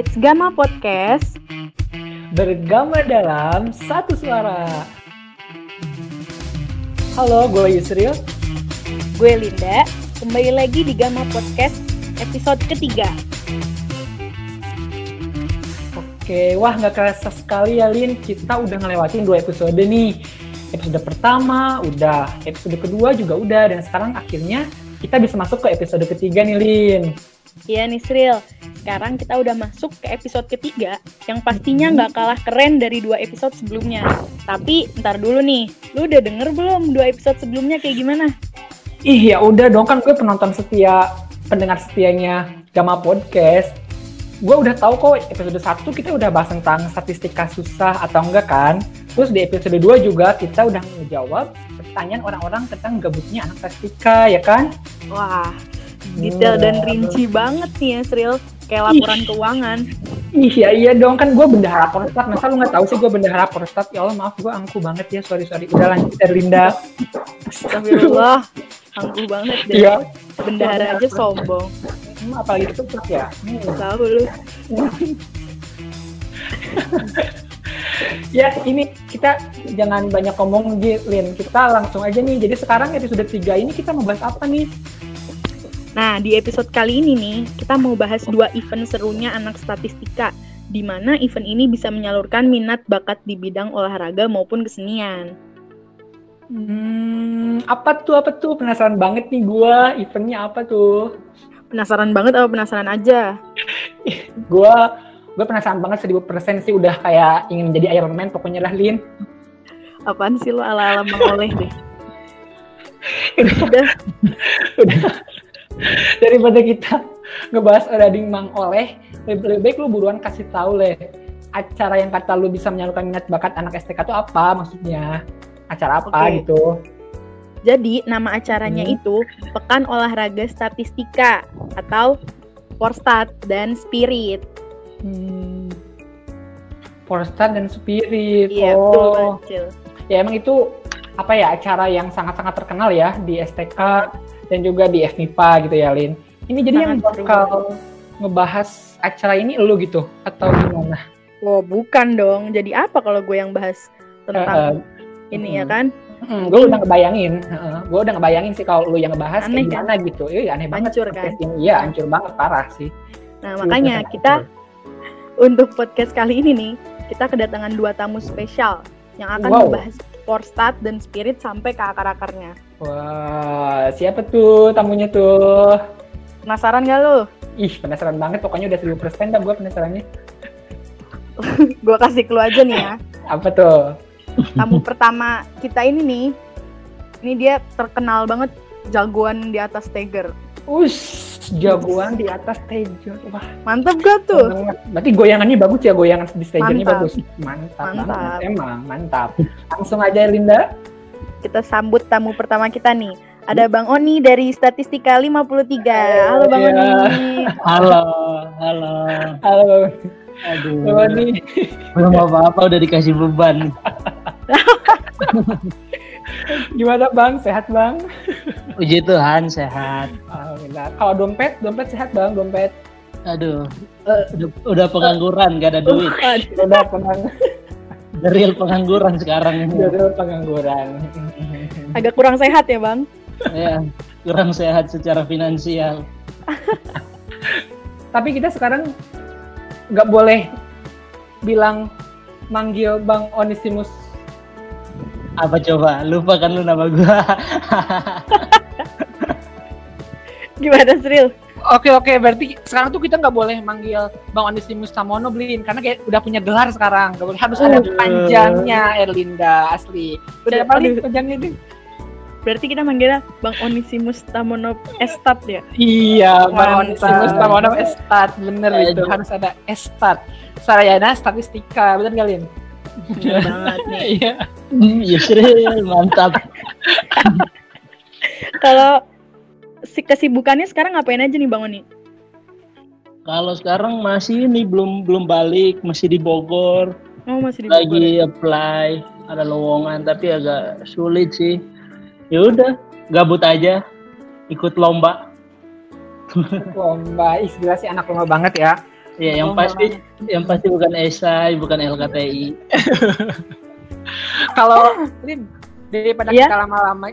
It's Gama Podcast. Bergama dalam satu suara. Halo, gue Yusril. Gue Linda. Kembali lagi di Gama Podcast episode ketiga. Oke, wah nggak kerasa sekali ya Lin, kita udah ngelewatin dua episode nih. Episode pertama udah, episode kedua juga udah, dan sekarang akhirnya kita bisa masuk ke episode ketiga nih Lin. Iya nih Sril, sekarang kita udah masuk ke episode ketiga yang pastinya nggak kalah keren dari dua episode sebelumnya. Tapi ntar dulu nih, lu udah denger belum dua episode sebelumnya kayak gimana? Ih ya udah dong kan gue penonton setia, pendengar setianya Gama Podcast. Gue udah tahu kok episode 1 kita udah bahas tentang statistika susah atau enggak kan. Terus di episode 2 juga kita udah ngejawab pertanyaan orang-orang tentang gabutnya anak statistika ya kan? Wah, detail dan rinci banget nih ya Sril, kayak laporan Ih. keuangan. Ih ya iya dong kan gue bendahara Porstat masa lu nggak tahu sih gue bendahara Porstat ya Allah maaf gue angku banget ya sorry sorry udah lanjut Erlinda Astagfirullah, angkuh banget deh. iya Bendahara aja sombong. hmm, apalagi itu Porstat ya hmm. Tahu lu. ya ini kita jangan banyak ngomong Lin kita langsung aja nih jadi sekarang episode 3 ini kita mau bahas apa nih Nah, di episode kali ini nih, kita mau bahas dua event serunya anak statistika, di mana event ini bisa menyalurkan minat bakat di bidang olahraga maupun kesenian. hmm, apa tuh apa tuh penasaran banget nih gue eventnya apa tuh Penasaran banget apa penasaran aja? gue gue penasaran banget 1000% sih udah kayak ingin menjadi Iron Man pokoknya lah Lin Apaan sih lo ala-ala mengoleh deh? Udah, udah daripada kita ngebahas Rading Mang Oleh lebih, baik lu buruan kasih tahu leh acara yang kata lu bisa menyalurkan minat bakat anak STK itu apa maksudnya acara apa Oke. gitu jadi nama acaranya Hmm. itu Pekan Olahraga Statistika atau Porstat dan Spirit. hmm. Porstat dan Spirit Iya, betul oh banget, Cil. ya emang itu apa ya acara yang sangat-sangat terkenal ya di STK dan juga di FMIPA gitu ya Lin ini jadi yang bakal ngebahas acara ini lu gitu atau gimana Oh, bukan dong. Jadi apa kalau gue yang bahas tentang ini ya mm. kan? Hmm, gue udah ngebayangin, gue udah ngebayangin sih kalau lu yang ngebahas Aneh, kayak gimana gitu. Iya aneh banget. Hancur, kan? podcast ini. Iya hancur banget parah sih. Nah, makanya kita untuk podcast kali ini nih, kita kedatangan dua tamu spesial yang akan Wow. membahas Porstat dan Spirit sampai ke akar-akarnya. Wah siapa tuh tamunya tuh? Penasaran gak lo? Ih penasaran banget. Pokoknya udah 1000% dah gue penasarannya. Gue kasih clue aja nih ya. Apa tuh? Tamu pertama kita ini nih, ini dia terkenal banget jagoan di atas Tiger. Ush, jagoan di atas stage. Wah, Mantep gak tuh? banget. Berarti goyangannya bagus ya, goyangan di stage-nya Mantap. bagus. Mantap, Mantap. banget. Emang mantap. Langsung aja Linda. Kita sambut tamu pertama kita nih. Ada Bang Oni dari Statistika 53. Halo Bang Iya. Oni. Halo, halo. Halo, Aduh, Halo nih. belum apa-apa udah dikasih beban. Gimana bang? Sehat bang? Puji Tuhan, sehat. Alhamdulillah. Kalau dompet, dompet sehat bang, dompet. Aduh, eh, udah, udah pengangguran, gak ada duit. Udah pengang, The real pengangguran sekarang ini. udah pengangguran. Agak kurang sehat ya Bang? Ya, kurang sehat secara finansial. Tapi kita sekarang nggak boleh bilang manggil bang Onisimus. Apa coba? Lupa kan lu nama gua. Gimana Sril? Oke oke, berarti sekarang tuh kita nggak boleh manggil bang Onisimus Samono beliin karena kayak udah punya gelar sekarang. Nggak boleh harus ada Aduh. panjangnya Erlinda asli. Udah apa nih Aduh. panjangnya nih? Berarti kita manggilnya Bang Onisimus Tamono Estat ya? Iya, Bang Mantap. Onesimus Tamono Estat, bener Aduh. itu harus ada Estat. Sarayana Statistika, bener nggak Banget nih. Iya. Hmm, Yusril, mantap. Kalau si kesibukannya sekarang ngapain aja nih Bang Oni? Kalau sekarang masih ini belum belum balik, masih di Bogor. Oh masih di Bogor. Lagi apply, ada lowongan tapi agak sulit sih. Ya udah, gabut aja, ikut lomba. Lomba, ih gila sih anak lomba banget ya. Ya, yang pasti yang pasti bukan esai, bukan LKTI. Kalau Lin, daripada Iya? kita lama-lama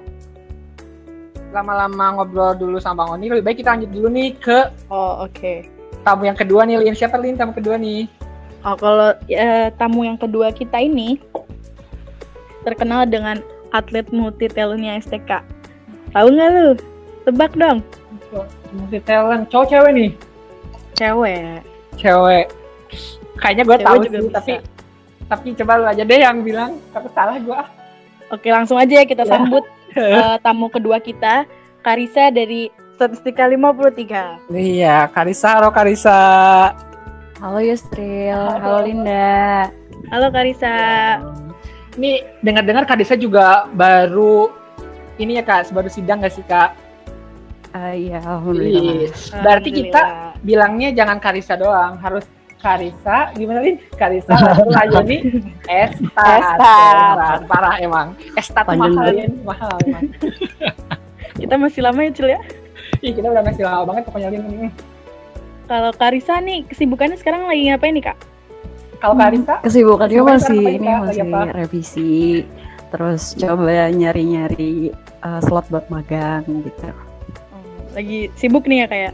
lama-lama ngobrol dulu sama Bang Oni, lebih baik kita lanjut dulu nih ke Oh, oke. tamu yang kedua nih, Lin. Siapa Lin tamu kedua nih? Oh, kalau eh, tamu yang kedua kita ini terkenal dengan atlet multi talentnya STK. Tahu nggak lu? Tebak dong. Multi talent, cowok cewek nih? Cewek. Cewek. Kayaknya gue tahu juga sih, bisa. tapi tapi coba lu aja deh yang bilang. Tapi salah gue. Oke, langsung aja ya kita Ya. sambut eh, tamu kedua kita, Karisa dari Statistika 53. Iya, Karisa, halo Karisa. Halo Yusril, Halo. halo Linda. Halo Karisa. Ini dengar-dengar Karisa juga baru ini ya kak, baru sidang gak sih kak? Ah, Iya, alhamdulillah. Iya. Berarti kita. Bilangnya jangan Karisa doang, harus Karisa, gimana Lin? Karisa, lalu Layoni. Estat. Estat. Parah emang. Estat tuh mahal, banget. Lin. Mahal emang. kita masih lama ya, Cil ya? Ih, kita udah masih lama banget pokoknya Lin. Hmm. Kalau Karisa nih kesibukannya sekarang lagi ngapain nih, Kak? Kalau Karisa, Kesibukannya Kesibukannya masih ini masih revisi, terus coba nyari-nyari uh, slot buat magang gitu. Lagi sibuk nih ya kayak.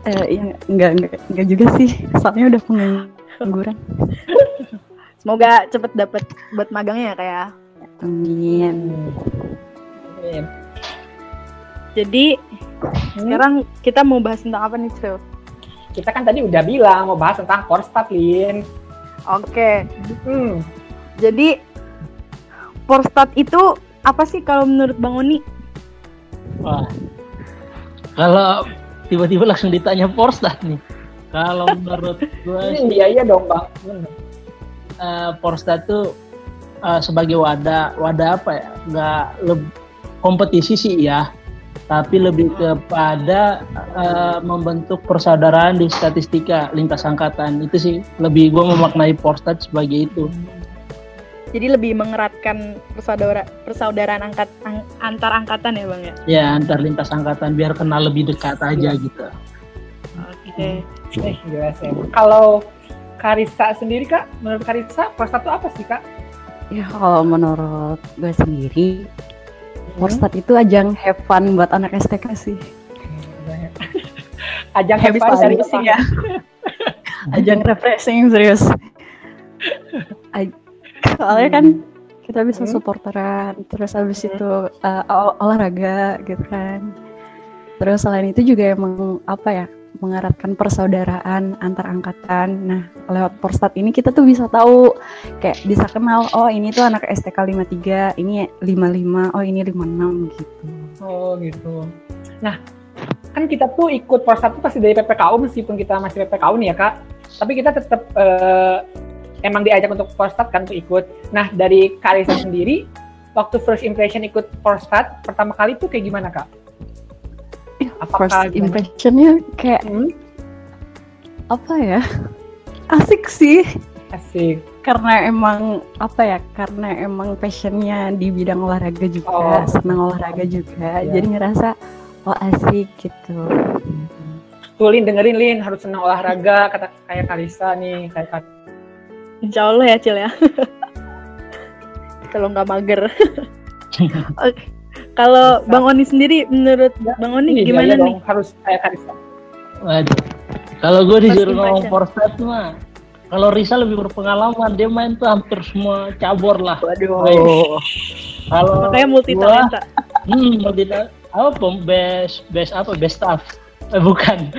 Eh, iya, enggak, enggak, enggak juga sih, soalnya udah pengangguran. Semoga cepet dapet buat magangnya ya kayak. Amin. Lin. Jadi Hmm. sekarang kita mau bahas tentang apa nih, Cil? kita kan tadi udah bilang mau bahas tentang Korstat, Lin. Oke, Hmm. jadi Porstat itu apa sih kalau menurut Bang Oni? Wah. Kalau tiba-tiba langsung ditanya Porstat nih. Kalau menurut gue Ini iya iya dong bang. Bener. eh, Porstat tuh eh, sebagai wadah wadah apa ya nggak leb- kompetisi sih ya tapi lebih kepada eh, membentuk persaudaraan di statistika lintas angkatan itu sih lebih gue memaknai Porstat sebagai itu Jadi lebih mengeratkan persaudara persaudaraan angkat ang- antar angkatan ya, Bang ya? ya antar lintas angkatan biar kenal lebih dekat aja gitu Oke. Eh, gila sih. Kalau Karisa sendiri kak, menurut Karisa Korstat itu apa sih kak? Ya kalau menurut gue sendiri, Hmm? Itu ajang have fun buat anak STK sih. Ajang Habis hebat dari ya. ajang refreshing serius soalnya kan kita bisa Hmm. supporteran terus habis itu uh, ol- olahraga gitu kan terus selain itu juga emang apa ya mengeratkan persaudaraan antar angkatan nah lewat Porstat ini kita tuh bisa tahu kayak bisa kenal oh ini tuh anak STK 53 ini 55 oh ini 56 gitu Oh gitu. Nah, kan kita tuh ikut Korstat tuh pasti dari PPKU meskipun kita masih PPKU nih ya kak. Tapi kita tetap eh, emang diajak untuk Korstat kan untuk ikut. Nah dari Karisa sendiri, waktu first impression ikut Korstat pertama kali tuh kayak gimana kak? Apakah first gimana? impressionnya kayak Hmm? apa ya asik sih Asik. karena emang apa ya karena emang passionnya di bidang olahraga juga Oh. senang olahraga juga Iya. jadi ngerasa oh asik gitu Tuh Lin dengerin Lin harus senang olahraga kata kayak Karisa nih kayak Insya Allah ya, Cil ya. Kalau nggak mager. Oke. Kalau Bang Oni sendiri, menurut Bang Oni Iya, gimana iya nih? dong, harus kayak Karisa. Waduh. Kalau gue disuruh ngomong. Porstat mah kalau Risa lebih berpengalaman dia main tuh hampir semua cabur lah Waduh. kalau Makanya multi talenta. Hmm, multi talenta. Apa best best apa best staff? Eh, bukan.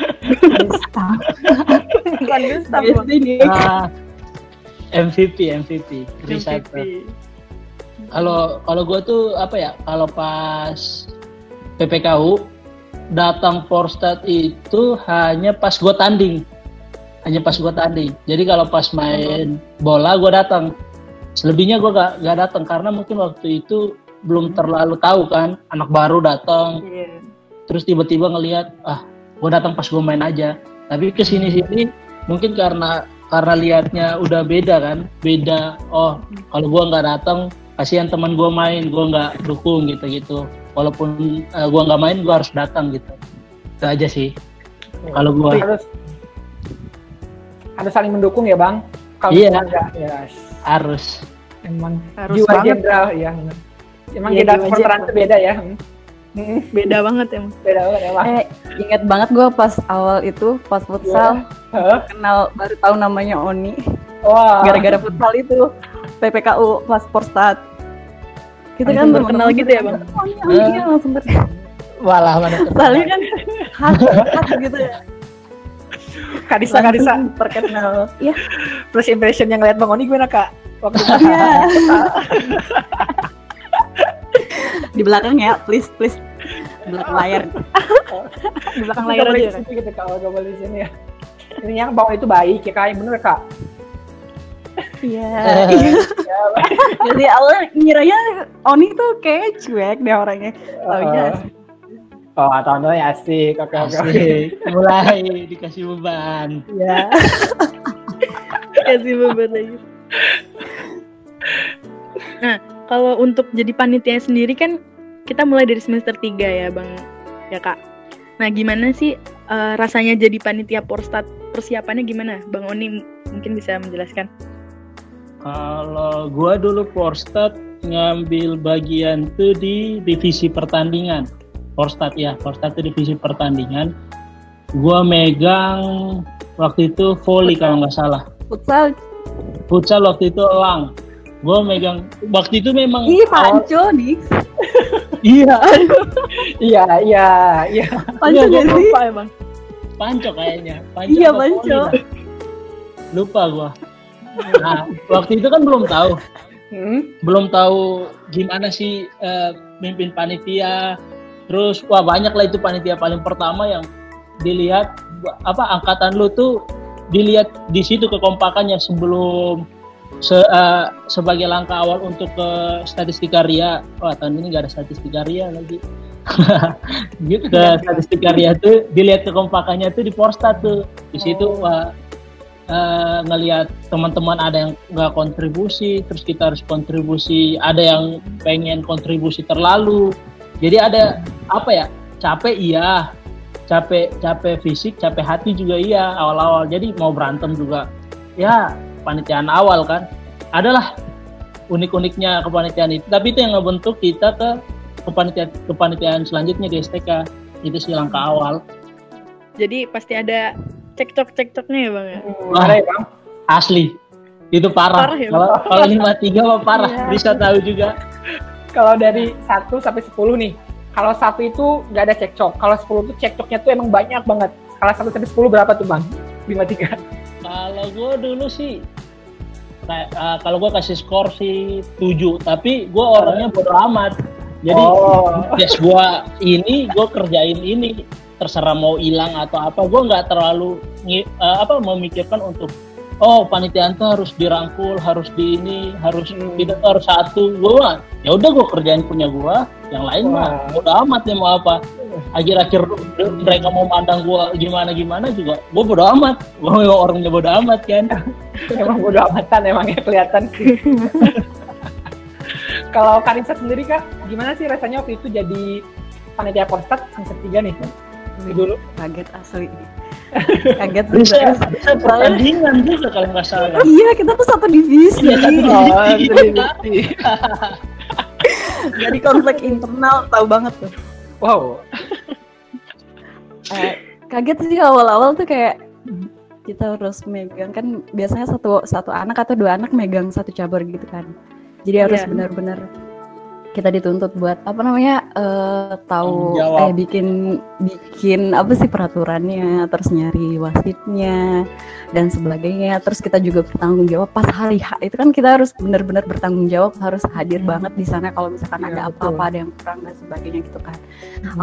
Bukan Gustaf, Bang. Ah, MVP MVP. MVP. Kalau kalau gue tuh apa ya? Kalau pas PPKU datang Porstat itu hanya pas gue tanding, hanya pas gue tanding. Jadi kalau pas main bola gue datang. Selebihnya gue gak, gak datang karena mungkin waktu itu belum terlalu tahu kan, anak baru datang, Iya. terus tiba-tiba ngelihat ah gue datang pas gue main aja tapi ke sini sini mungkin karena karena liatnya udah beda kan beda oh kalau gue nggak datang kasihan teman gue main gue nggak dukung gitu gitu walaupun uh, gue nggak main gue harus datang gitu itu aja sih kalau gue harus harus saling mendukung ya bang. Kalau Iya. enggak, ya Harus. emang Harus jiwa banget. jenderal ya. Emang Iya, kita jiwa supporteran tuh beda ya. Hmm, Beda banget emang. beda banget emang. Eh, ingat banget gue pas awal itu, pas futsal, Heeh. kenal baru tahu namanya Oni. Wah. Gara-gara futsal itu, PPKU pas Porstat. Kita Langsung kan terkenal temen-temen gitu ya, Bang? Oni, Oni, ya, langsung terkenal. Walah mana Soalnya kan khas, khas gitu ya. Kadisa Kadisa. Terkenal. Iya, First impression yang ngeliat Bang Oni gimana kak? Waktu iya. Di belakang ya, please, please. Di belakang layar. Di belakang layar aja. di situ gitu kak, nggak boleh di sini ya. Ini yang Bang Oni itu baik ya kak, yang bener kak. Iya. Jadi awalnya ngiranya Oni tuh kayak cuek deh orangnya. Taunya Oh, tahun-tahunnya asik. Oke, oke, oke. Asik. Mulai dikasih beban. Iya. Kasih beban lagi. Nah, kalau untuk jadi panitia sendiri kan kita mulai dari semester 3 ya, Bang. Ya, Kak. Nah, gimana sih eh, rasanya jadi panitia Porstat? Persiapannya gimana? Bang Oni mungkin bisa menjelaskan. Kalau gua dulu Porstat ngambil bagian tuh di divisi pertandingan. Porstat ya, Porstat itu divisi pertandingan. Gua megang waktu itu volley kalau nggak salah. Futsal, Futsal waktu itu elang. Gua megang waktu itu memang awal- Panco nih. iya Iya, iya, iya. Panco Iya, gak gua sih? Lupa emang. panco kayaknya. Panco Iya, panco. Lupa gua. Nah, waktu itu kan belum tahu. Hmm? belum tahu gimana sih eh, mimpin panitia terus wah banyak lah itu panitia paling pertama yang dilihat apa angkatan lu tuh dilihat di situ kekompakannya sebelum se- eh, sebagai langkah awal untuk ke statistika ria wah tahun ini nggak ada statistika ria lagi gitu ke statistika ria tuh dilihat kekompakannya tuh di Porstat tuh di situ Oh. wah eh, ngelihat teman-teman ada yang nggak kontribusi, terus kita harus kontribusi, ada yang pengen kontribusi terlalu. Jadi ada apa ya? Capek iya, capek capek fisik, capek hati juga iya awal-awal. Jadi mau berantem juga, ya panitiaan awal kan. Adalah unik-uniknya kepanitiaan itu. Tapi itu yang ngebentuk kita ke kepanitiaan kepanitiaan selanjutnya di STK. Itu sih langkah awal. Jadi pasti ada cekcok-cekcoknya ya, Bang ya. Ada ya bang? Asli. Itu parah. Parah ya, Kalau kalau lima tiga mah parah. Iya. Bisa tahu juga. Kalau dari 1 sampai 10 nih, kalau satu itu nggak ada cekcok. Kalau 10 tuh cekcoknya tuh emang banyak banget. Kalau 1 sampai 10 berapa tuh bang? 53. Kalau gue dulu sih eh, kalau gue kasih skor sih 7, tapi gue orangnya bodo amat. Jadi oh. tes gue ini, gue kerjain ini, terserah mau hilang atau apa, gue nggak terlalu eh, apa memikirkan untuk oh panitiaan tuh harus dirangkul, harus di ini, harus Hmm. tuh harus satu. Gue ya udah gue kerjain punya gue, yang lain mah bodo amat nih mau apa. Akhir-akhir mereka mau mandang gue gimana gimana juga, gue bodo amat. Gue memang orangnya bodo amat kan. emang bodo amatan emang ya kelihatan. Kalau Karisa sendiri kak, gimana sih rasanya waktu itu jadi panitia Porstat semester 3 nih? Dulu. Kaget asli. Kaget Bisa, bisa pertandingan juga kalau nggak salah. Iya, kita tuh satu divisi. Iya, satu Oh, divisi. Jadi konflik internal tahu banget tuh. Wow. Eh, kaget sih awal-awal tuh kayak kita harus megang kan biasanya satu satu anak atau dua anak megang satu cabur gitu kan. Jadi harus Iya. benar-benar kita dituntut buat apa namanya eh, tahu jawab. eh bikin bikin apa sih peraturannya terus nyari wasitnya dan sebagainya. Terus kita juga bertanggung jawab pas hari H itu kan kita harus benar-benar bertanggung jawab harus hadir banget di sana kalau misalkan Iya, ada apa-apa ada yang kurang dan sebagainya gitu kan.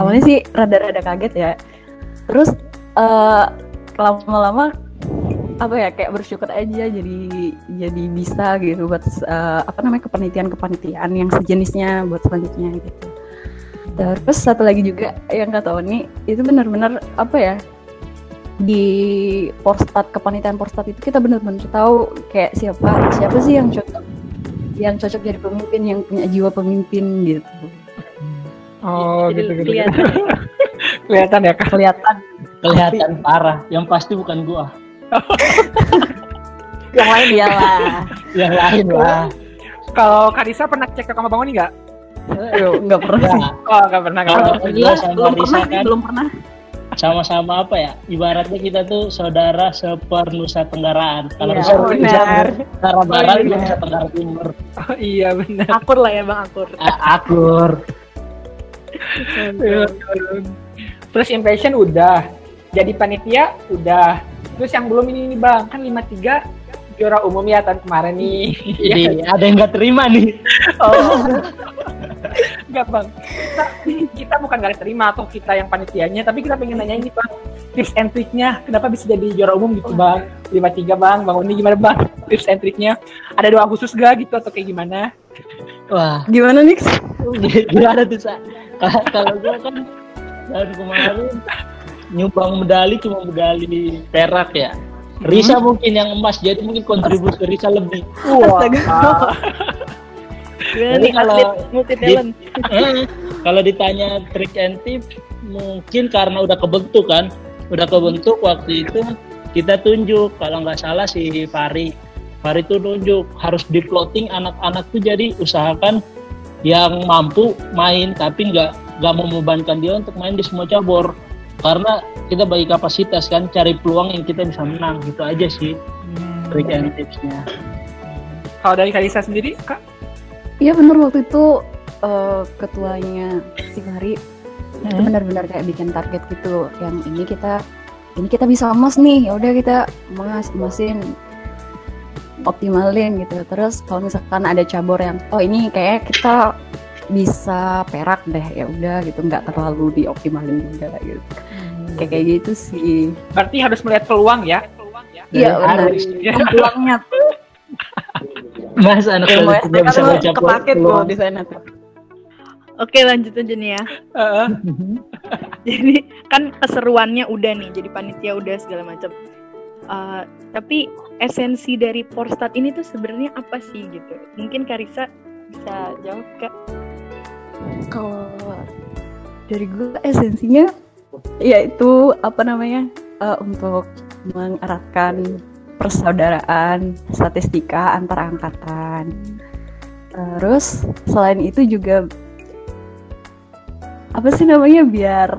Awalnya sih rada-rada kaget ya. Terus eh, lama-lama apa ya kayak bersyukur aja jadi jadi bisa gitu buat eh, apa namanya kepanitiaan kepanitiaan yang sejenisnya buat selanjutnya gitu terus satu lagi juga yang kata Oni itu benar-benar apa ya di Porstat kepanitiaan Porstat itu kita benar-benar tahu kayak siapa siapa sih yang cocok yang cocok jadi pemimpin yang punya jiwa pemimpin gitu Oh, Jadi gitu, gitu, gitu. kelihatan. Kelihatan ya kak. kelihatan Kelihatan parah. Yang pasti bukan gua. yang lain ya Iyalah. Yang lain lah. kalau Karisa pernah cek ke kamar bangun nggak nggak pernah sih. Ya, oh nggak pernah nggak pernah. sama belum Risa pernah sih, kan belum pernah. sama-sama apa ya? Ibaratnya kita tuh saudara sepernusa Tenggaraan. Kalau Iya, Nusa benar. Tenggara Barat, Oh, iya. dia Nusa Tenggara Timur. Oh, iya benar Akur lah ya Bang Akur. A- Akur. First impression udah. Jadi panitia udah. Terus yang belum ini nih bang, kan 53 juara umum ya tahun kemarin nih. Jadi ada yang nggak terima nih. Oh. Enggak bang. Kita, kita bukan gak terima atau kita yang panitianya, tapi kita pengen nanya ini bang. Tips and triknya, kenapa bisa jadi juara umum gitu bang? 53 bang, bang ini gimana bang? Tips and triknya. Ada doa khusus gak gitu atau kayak gimana? Wah, Gimana Nix? gimana tuh Kalau gua kan tahun kemarin nyumbang medali cuma medali perak ya. Risa mungkin yang emas, jadi mungkin kontribusi Risa lebih. Wah. Jadi nih kalau multi talent? Eh, kalau ditanya trik and tips, mungkin karena udah kebentuk kan, udah kebentuk waktu itu kita tunjuk kalau nggak salah si Fari, Fari tuh nunjuk harus di plotting anak-anak tuh jadi usahakan yang mampu main tapi nggak nggak membebankan dia untuk main di semua cabur karena kita bagi kapasitas kan cari peluang yang kita bisa menang gitu aja sih trik and tipsnya. Kalau dari Kalisa sendiri, kak? Iya bener waktu itu eh, ketuanya si itu Hmm. benar-benar kayak bikin target gitu yang ini kita ini kita bisa emas nih ya udah kita emas emasin optimalin gitu terus kalau misalkan ada cabur yang oh ini kayak kita bisa perak deh ya udah gitu nggak terlalu dioptimalin juga gitu kayak kayak gitu sih Berarti harus melihat peluang ya? iya benar Harus. peluangnya Mas anak ilmu politiknya STK bisa tuh baca kepake tuh peluang. di sana tuh Oke lanjut aja nih ya. Heeh. Jadi kan keseruannya udah nih, jadi panitia udah segala macam. Eh, tapi esensi dari Porstat ini tuh sebenarnya apa sih gitu? Mungkin Karisa bisa jawab kak. kalau dari gue esensinya yaitu apa namanya eh, untuk mengeratkan persaudaraan statistika antar angkatan terus selain itu juga apa sih namanya biar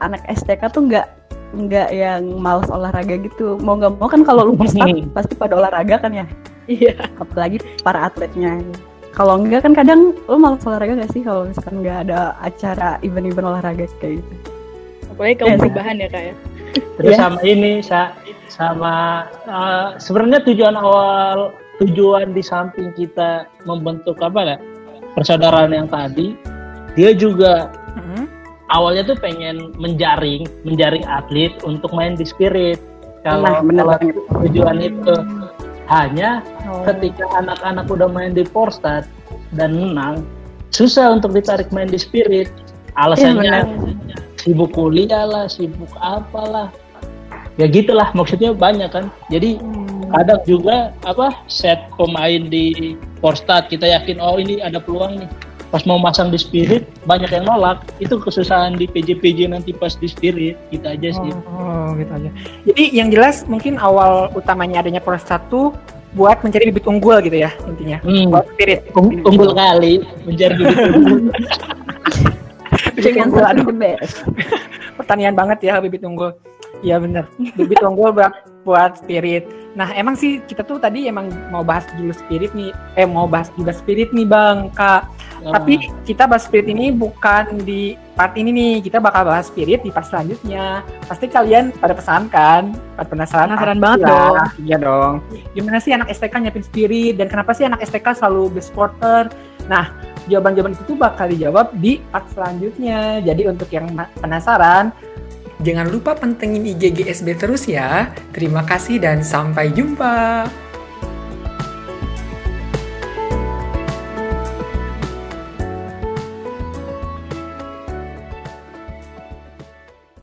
anak STK tuh nggak nggak yang malas olahraga gitu. Mau nggak mau kan kalau lu peserta pasti pada olahraga kan ya? Iya. apalagi para atletnya. Kalau enggak kan kadang lo malas olahraga gak sih? Kalau misalkan nggak ada acara event-event olahraga kayak gitu Apalagi kaum Iya. perubahan ya kak ya. Terus Iya. sama ini sa sama eh, sebenarnya tujuan awal tujuan di samping kita membentuk apa ya persaudaraan yang tadi dia juga Mhm. awalnya tuh pengen menjaring menjaring atlet untuk main di spirit kalau Nah, kalau tujuan itu hanya Oh. ketika anak-anak udah main di Porstat dan menang susah untuk ditarik main di spirit alasannya Iya, sibuk kuliah lah sibuk apalah ya gitulah maksudnya banyak kan jadi kadang juga apa set pemain di Porstat kita yakin oh ini ada peluang nih pas mau masang di spirit banyak yang nolak itu kesusahan di PJ-PJ nanti pas di spirit gitu aja sih Oh, gitu aja. Jadi yang jelas mungkin awal utamanya adanya Poros 1 buat mencari bibit unggul gitu ya intinya. Hmm, Buat spirit. ung- unggul kali menjadi bibit unggul. Bibit Chicken unggul, sauce is aduh, the best pertanian banget ya bibit unggul. Iya bener. Bibit unggul buat buat spirit. Nah emang sih kita tuh tadi emang mau bahas dulu spirit nih. Eh mau bahas juga spirit nih bang kak. Tapi kita bahas spirit ini bukan di part ini nih. Kita bakal bahas spirit di part selanjutnya. Pasti kalian pada pesan kan? Pada penasaran? Penasaran banget lah. dong. Iya dong. Gimana sih anak STK nyiapin spirit? Dan kenapa sih anak STK selalu best sporter? Nah, jawaban-jawaban itu bakal dijawab di part selanjutnya. Jadi untuk yang penasaran, Jangan lupa pantengin IG GSB terus ya. Terima kasih dan sampai jumpa.